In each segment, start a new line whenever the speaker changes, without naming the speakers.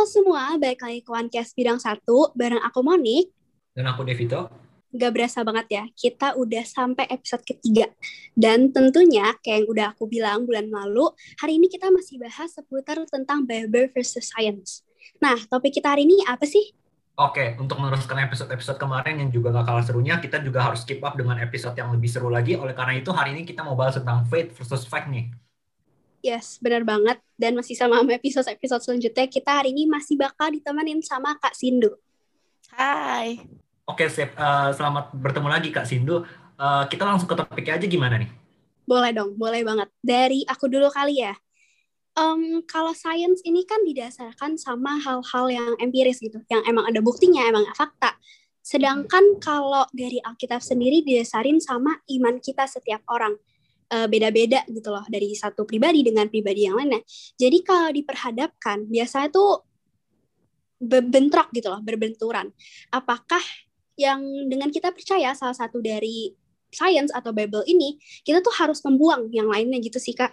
Halo semua, balik lagi ke Cast Bidang 1 bareng aku Monik.
Dan aku Devito.
Gak berasa banget ya, kita udah sampai episode ketiga. Dan tentunya, kayak yang udah aku bilang bulan lalu, hari ini kita masih bahas seputar tentang Bible versus Science. Nah, topik kita hari ini apa sih?
Oke, untuk meneruskan episode-episode kemarin yang juga gak kalah serunya, kita juga harus keep up dengan episode yang lebih seru lagi. Oleh karena itu, hari ini kita mau bahas tentang faith versus fact nih.
Yes, benar banget. Dan masih sama episode-episode selanjutnya, kita hari ini masih bakal ditemenin sama Kak Sindu.
Hai.
Oke, sip. Uh, selamat bertemu lagi Kak Sindu. Uh, kita langsung ke topiknya aja gimana nih?
Boleh dong, boleh banget. Dari aku dulu kali ya. Um, kalau sains ini kan didasarkan sama hal-hal yang empiris gitu, yang emang ada buktinya, emang fakta. Sedangkan kalau dari Alkitab sendiri didasarin sama iman kita setiap orang uh, beda-beda gitu loh dari satu pribadi dengan pribadi yang lainnya. Jadi kalau diperhadapkan biasanya tuh bentrok gitu loh, berbenturan. Apakah yang dengan kita percaya salah satu dari science atau Bible ini, kita tuh harus membuang yang lainnya gitu sih kak.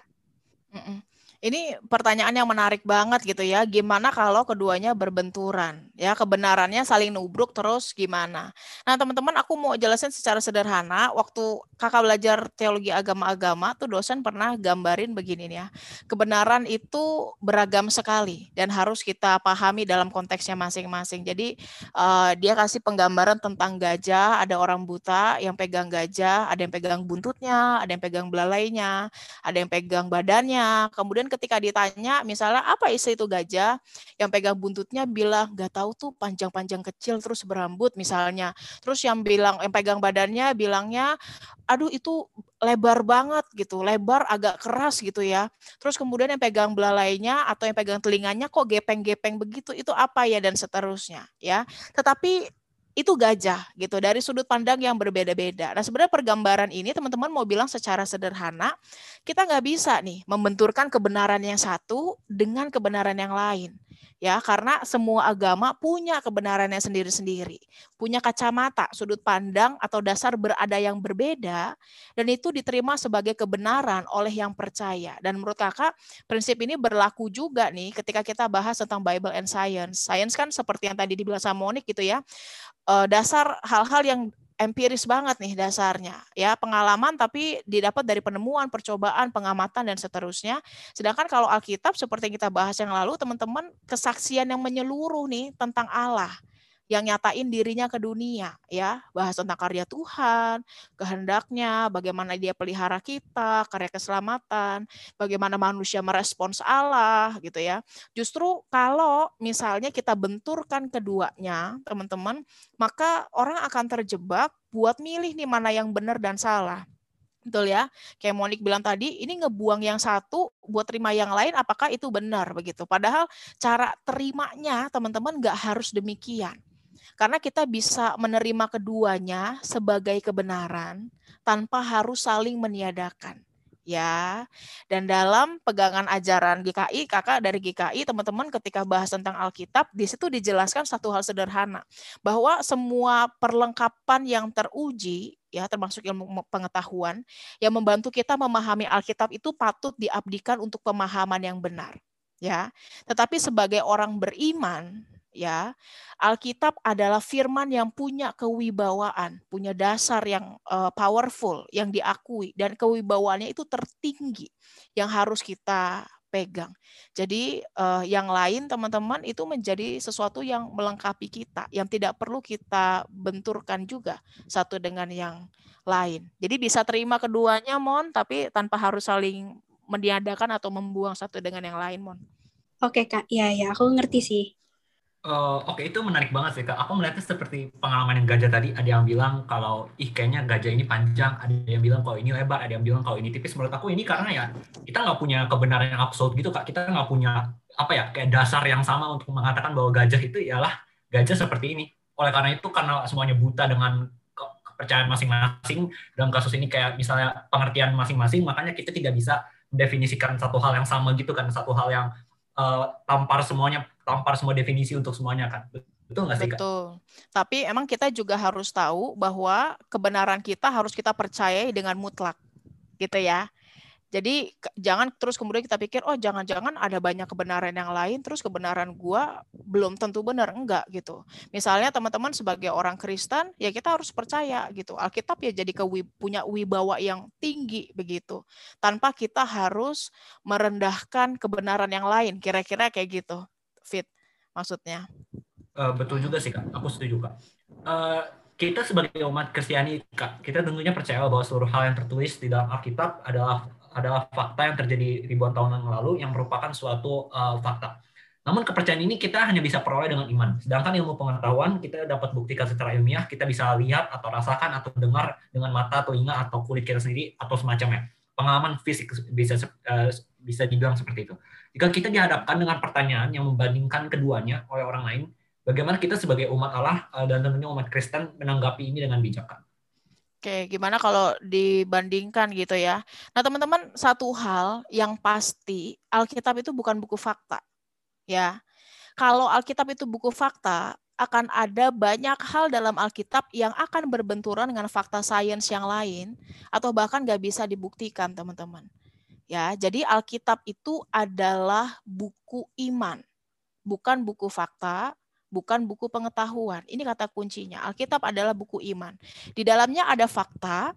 Ini pertanyaan yang menarik banget gitu ya. Gimana kalau keduanya berbenturan? Ya, kebenarannya saling nubruk terus gimana? Nah, teman-teman aku mau jelasin secara sederhana. Waktu kakak belajar teologi agama-agama tuh dosen pernah gambarin begini nih ya. Kebenaran itu beragam sekali dan harus kita pahami dalam konteksnya masing-masing. Jadi uh, dia kasih penggambaran tentang gajah, ada orang buta yang pegang gajah, ada yang pegang buntutnya, ada yang pegang belalainya, ada yang pegang badannya. Kemudian ketika ditanya misalnya apa isi itu gajah yang pegang buntutnya bilang nggak tahu tuh panjang-panjang kecil terus berambut misalnya. Terus yang bilang yang pegang badannya bilangnya aduh itu lebar banget gitu. Lebar agak keras gitu ya. Terus kemudian yang pegang belalainya atau yang pegang telinganya kok gepeng-gepeng begitu itu apa ya dan seterusnya ya. Tetapi itu gajah gitu dari sudut pandang yang berbeda-beda. Nah sebenarnya pergambaran ini teman-teman mau bilang secara sederhana kita nggak bisa nih membenturkan kebenaran yang satu dengan kebenaran yang lain ya karena semua agama punya kebenarannya sendiri-sendiri, punya kacamata, sudut pandang atau dasar berada yang berbeda dan itu diterima sebagai kebenaran oleh yang percaya. Dan menurut Kakak, prinsip ini berlaku juga nih ketika kita bahas tentang Bible and Science. Science kan seperti yang tadi dibilang sama Monik gitu ya, uh, dasar hal-hal yang empiris banget nih dasarnya. Ya pengalaman tapi didapat dari penemuan percobaan pengamatan dan seterusnya. Sedangkan kalau Alkitab seperti yang kita bahas yang lalu teman-teman kesaksian yang menyeluruh nih tentang Allah yang nyatain dirinya ke dunia ya bahas tentang karya Tuhan kehendaknya bagaimana dia pelihara kita karya keselamatan bagaimana manusia merespons Allah gitu ya justru kalau misalnya kita benturkan keduanya teman-teman maka orang akan terjebak buat milih nih mana yang benar dan salah Betul ya. Kayak Monik bilang tadi, ini ngebuang yang satu buat terima yang lain, apakah itu benar begitu? Padahal cara terimanya teman-teman nggak harus demikian. Karena kita bisa menerima keduanya sebagai kebenaran tanpa harus saling meniadakan ya. Dan dalam pegangan ajaran GKI, kakak dari GKI, teman-teman ketika bahas tentang Alkitab, di situ dijelaskan satu hal sederhana, bahwa semua perlengkapan yang teruji, ya termasuk ilmu pengetahuan, yang membantu kita memahami Alkitab itu patut diabdikan untuk pemahaman yang benar. Ya, tetapi sebagai orang beriman, ya. Alkitab adalah firman yang punya kewibawaan, punya dasar yang uh, powerful, yang diakui dan kewibawaannya itu tertinggi yang harus kita pegang. Jadi uh, yang lain teman-teman itu menjadi sesuatu yang melengkapi kita, yang tidak perlu kita benturkan juga satu dengan yang lain. Jadi bisa terima keduanya, Mon, tapi tanpa harus saling meniadakan atau membuang satu dengan yang lain, Mon.
Oke, Kak. Ya, ya, aku ngerti sih.
Uh, Oke, itu menarik banget sih, Kak. Aku melihatnya seperti pengalaman yang gajah tadi. Ada yang bilang kalau, ih kayaknya gajah ini panjang. Ada yang bilang kalau ini lebar. Ada yang bilang kalau ini tipis. Menurut aku ini karena ya, kita nggak punya kebenaran yang absolut gitu, Kak. Kita nggak punya, apa ya, kayak dasar yang sama untuk mengatakan bahwa gajah itu ialah gajah seperti ini. Oleh karena itu, karena semuanya buta dengan kepercayaan masing-masing, dalam kasus ini kayak misalnya pengertian masing-masing, makanya kita tidak bisa mendefinisikan satu hal yang sama gitu kan, satu hal yang uh, tampar semuanya tampar semua definisi untuk semuanya kan. Betul nggak sih,
Betul. Tapi emang kita juga harus tahu bahwa kebenaran kita harus kita percayai dengan mutlak. Gitu ya. Jadi jangan terus kemudian kita pikir oh jangan-jangan ada banyak kebenaran yang lain terus kebenaran gua belum tentu benar enggak gitu. Misalnya teman-teman sebagai orang Kristen ya kita harus percaya gitu. Alkitab ya jadi kewi, punya wibawa yang tinggi begitu. Tanpa kita harus merendahkan kebenaran yang lain. Kira-kira kayak gitu. Fit maksudnya.
Uh, betul juga sih Kak. Aku setuju Kak. Uh, kita sebagai umat Kristiani, Kak, kita tentunya percaya bahwa seluruh hal yang tertulis di dalam Alkitab adalah adalah fakta yang terjadi ribuan tahun yang lalu yang merupakan suatu uh, fakta. Namun kepercayaan ini kita hanya bisa peroleh dengan iman. Sedangkan ilmu pengetahuan kita dapat buktikan secara ilmiah, kita bisa lihat atau rasakan atau dengar dengan mata, telinga atau kulit kita sendiri atau semacamnya. Pengalaman fisik bisa bisa dibilang seperti itu. Jika kita dihadapkan dengan pertanyaan yang membandingkan keduanya oleh orang lain, bagaimana kita sebagai umat Allah uh, dan tentunya umat Kristen menanggapi ini dengan bijak?
Oke, gimana kalau dibandingkan gitu ya? Nah, teman-teman, satu hal yang pasti, Alkitab itu bukan buku fakta. Ya. Kalau Alkitab itu buku fakta, akan ada banyak hal dalam Alkitab yang akan berbenturan dengan fakta sains yang lain atau bahkan nggak bisa dibuktikan, teman-teman. Ya, jadi Alkitab itu adalah buku iman, bukan buku fakta, bukan buku pengetahuan. Ini kata kuncinya. Alkitab adalah buku iman. Di dalamnya ada fakta,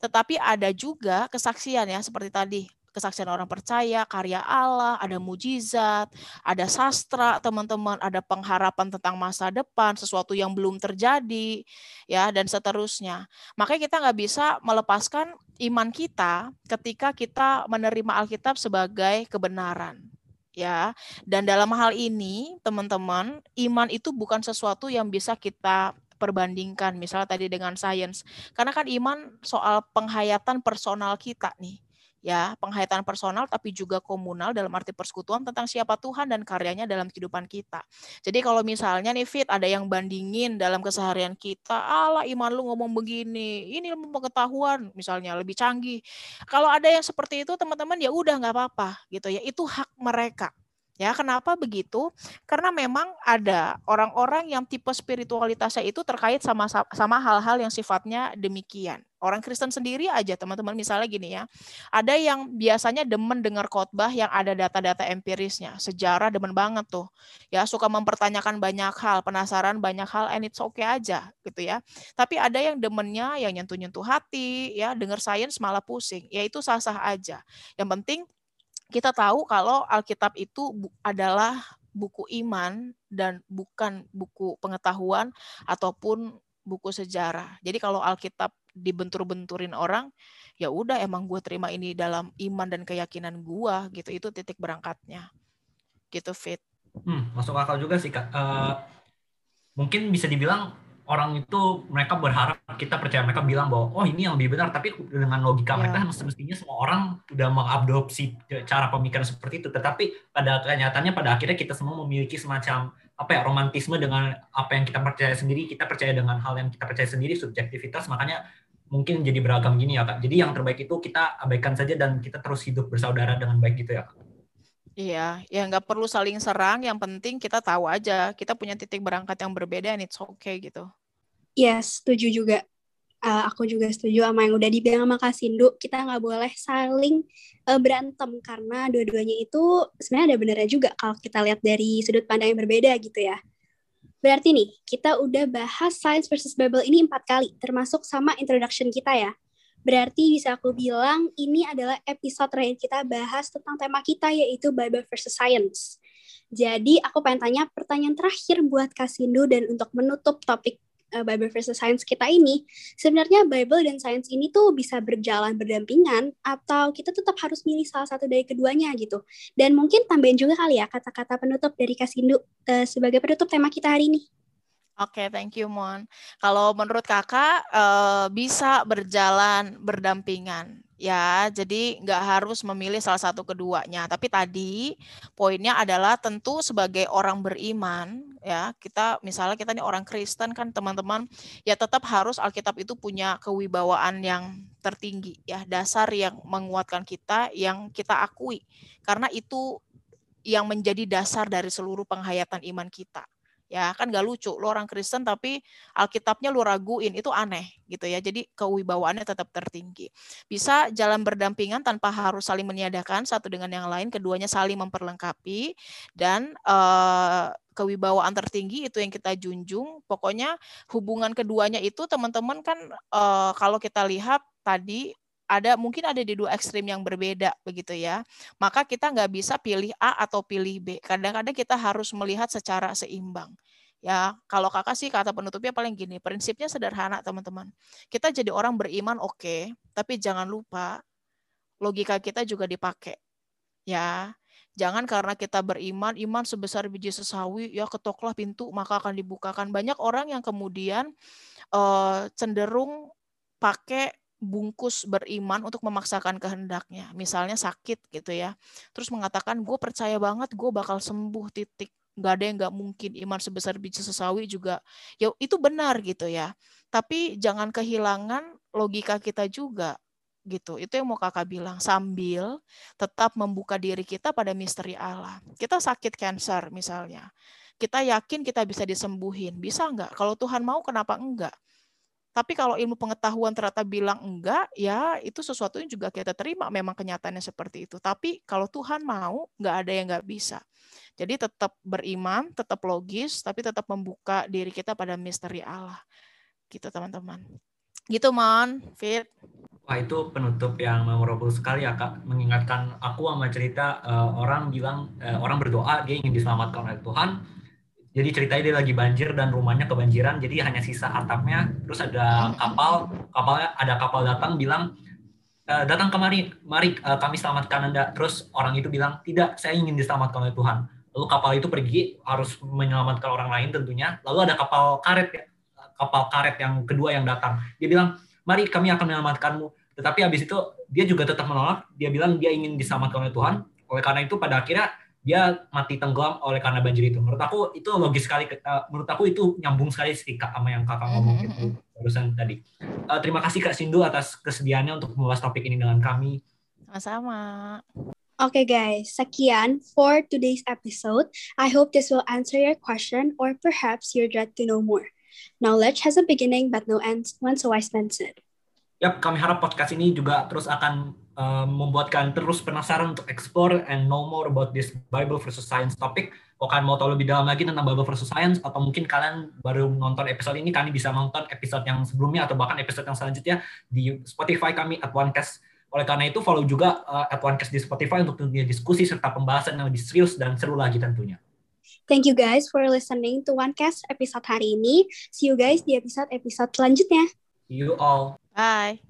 tetapi ada juga kesaksian ya, seperti tadi kesaksian orang percaya, karya Allah, ada mujizat, ada sastra, teman-teman, ada pengharapan tentang masa depan, sesuatu yang belum terjadi, ya, dan seterusnya. Makanya kita nggak bisa melepaskan iman kita ketika kita menerima Alkitab sebagai kebenaran ya. Dan dalam hal ini, teman-teman, iman itu bukan sesuatu yang bisa kita perbandingkan misalnya tadi dengan sains. Karena kan iman soal penghayatan personal kita nih. Ya, penghayatan personal tapi juga komunal dalam arti persekutuan tentang siapa Tuhan dan karyanya dalam kehidupan kita. Jadi kalau misalnya nih Fit ada yang bandingin dalam keseharian kita, Allah iman lu ngomong begini, ini ilmu pengetahuan misalnya lebih canggih. Kalau ada yang seperti itu teman-teman ya udah nggak apa-apa gitu ya, itu hak mereka. Ya, kenapa begitu? Karena memang ada orang-orang yang tipe spiritualitasnya itu terkait sama sama hal-hal yang sifatnya demikian. Orang Kristen sendiri aja, teman-teman, misalnya gini ya. Ada yang biasanya demen dengar khotbah yang ada data-data empirisnya, sejarah demen banget tuh. Ya, suka mempertanyakan banyak hal, penasaran banyak hal and it's okay aja gitu ya. Tapi ada yang demennya yang nyentuh-nyentuh hati, ya, dengar sains malah pusing. Ya itu sah-sah aja. Yang penting kita tahu kalau Alkitab itu adalah buku iman dan bukan buku pengetahuan ataupun buku sejarah. Jadi kalau Alkitab dibentur-benturin orang, ya udah emang gue terima ini dalam iman dan keyakinan gue gitu. Itu titik berangkatnya. Gitu Fit.
Hmm, masuk akal juga sih kak. Uh, mungkin bisa dibilang orang itu mereka berharap kita percaya mereka bilang bahwa oh ini yang lebih benar. Tapi dengan logika yeah. mereka semestinya semua orang sudah mengadopsi cara pemikiran seperti itu. Tetapi pada kenyataannya pada akhirnya kita semua memiliki semacam apa ya romantisme dengan apa yang kita percaya sendiri kita percaya dengan hal yang kita percaya sendiri subjektivitas. Makanya mungkin jadi beragam gini ya kak. Jadi yang terbaik itu kita abaikan saja dan kita terus hidup bersaudara dengan baik gitu ya kak
Iya, ya nggak perlu saling serang. Yang penting kita tahu aja kita punya titik berangkat yang berbeda, and it's okay gitu.
Yes, setuju juga. Uh, aku juga setuju sama yang udah dibilang sama Kak Sindu. Kita nggak boleh saling uh, berantem karena dua-duanya itu sebenarnya ada benernya juga kalau kita lihat dari sudut pandang yang berbeda gitu ya. Berarti nih, kita udah bahas Science versus Bible ini empat kali, termasuk sama introduction kita ya. Berarti bisa aku bilang ini adalah episode terakhir kita bahas tentang tema kita yaitu Bible versus Science. Jadi aku pengen tanya pertanyaan terakhir buat Kasindu dan untuk menutup topik uh, Bible versus Science kita ini, sebenarnya Bible dan Science ini tuh bisa berjalan berdampingan atau kita tetap harus milih salah satu dari keduanya gitu. Dan mungkin tambahin juga kali ya kata-kata penutup dari Kasindu uh, sebagai penutup tema kita hari ini.
Oke, okay, thank you Mon. Kalau menurut kakak uh, bisa berjalan berdampingan, ya. Jadi nggak harus memilih salah satu keduanya. Tapi tadi poinnya adalah tentu sebagai orang beriman, ya kita misalnya kita nih orang Kristen kan teman-teman, ya tetap harus Alkitab itu punya kewibawaan yang tertinggi, ya dasar yang menguatkan kita, yang kita akui, karena itu yang menjadi dasar dari seluruh penghayatan iman kita ya kan gak lucu lo orang Kristen tapi Alkitabnya lo raguin itu aneh gitu ya. Jadi kewibawaannya tetap tertinggi. Bisa jalan berdampingan tanpa harus saling meniadakan satu dengan yang lain keduanya saling memperlengkapi dan uh, kewibawaan tertinggi itu yang kita junjung. Pokoknya hubungan keduanya itu teman-teman kan uh, kalau kita lihat tadi ada mungkin ada di dua ekstrim yang berbeda begitu ya. Maka kita nggak bisa pilih A atau pilih B. Kadang-kadang kita harus melihat secara seimbang. Ya, kalau kakak sih kata penutupnya paling gini, prinsipnya sederhana teman-teman. Kita jadi orang beriman oke, okay, tapi jangan lupa logika kita juga dipakai. Ya, jangan karena kita beriman, iman sebesar biji sesawi, ya ketoklah pintu maka akan dibukakan. Banyak orang yang kemudian uh, cenderung pakai bungkus beriman untuk memaksakan kehendaknya. Misalnya sakit gitu ya. Terus mengatakan, gue percaya banget gue bakal sembuh titik. Gak ada yang gak mungkin iman sebesar biji sesawi juga. Ya itu benar gitu ya. Tapi jangan kehilangan logika kita juga gitu. Itu yang mau kakak bilang. Sambil tetap membuka diri kita pada misteri Allah. Kita sakit cancer misalnya. Kita yakin kita bisa disembuhin. Bisa nggak? Kalau Tuhan mau kenapa enggak? Tapi kalau ilmu pengetahuan ternyata bilang enggak, ya itu sesuatu yang juga kita terima. Memang kenyataannya seperti itu. Tapi kalau Tuhan mau, nggak ada yang nggak bisa. Jadi tetap beriman, tetap logis, tapi tetap membuka diri kita pada misteri Allah. Gitu teman-teman. Gitu Mon, Fit.
Wah itu penutup yang memorable sekali ya kak. Mengingatkan aku sama cerita uh, orang bilang, uh, orang berdoa dia ingin diselamatkan oleh Tuhan, jadi ceritanya dia lagi banjir dan rumahnya kebanjiran jadi hanya sisa atapnya. Terus ada kapal kapalnya ada kapal datang bilang e, datang kemari mari e, kami selamatkan anda. Terus orang itu bilang tidak saya ingin diselamatkan oleh Tuhan. Lalu kapal itu pergi harus menyelamatkan orang lain tentunya. Lalu ada kapal karet ya kapal karet yang kedua yang datang. Dia bilang mari kami akan menyelamatkanmu. Tetapi habis itu dia juga tetap menolak. Dia bilang dia ingin diselamatkan oleh Tuhan. Oleh karena itu pada akhirnya dia mati tenggelam oleh karena banjir itu. Menurut aku itu logis sekali. Uh, menurut aku itu nyambung sekali sih kak sama yang kakak ngomong mm-hmm. gitu barusan tadi. Uh, terima kasih kak Sindu atas kesediaannya untuk membahas topik ini dengan kami.
Sama-sama.
Oke okay guys, sekian for today's episode. I hope this will answer your question or perhaps you're dread to know more. Knowledge has a beginning but no end, once a wise man said.
Yap, kami harap podcast ini juga terus akan uh, membuat kalian terus penasaran untuk explore and know more about this Bible versus Science topic. Kalau kalian mau tahu lebih dalam lagi tentang Bible versus Science, atau mungkin kalian baru nonton episode ini, kalian bisa nonton episode yang sebelumnya atau bahkan episode yang selanjutnya di Spotify kami at OneCast. Oleh karena itu, follow juga uh, at OneCast di Spotify untuk tentunya diskusi serta pembahasan yang lebih serius dan seru lagi tentunya.
Thank you guys for listening to OneCast episode hari ini. See you guys di episode-episode selanjutnya.
See you all.
Bye.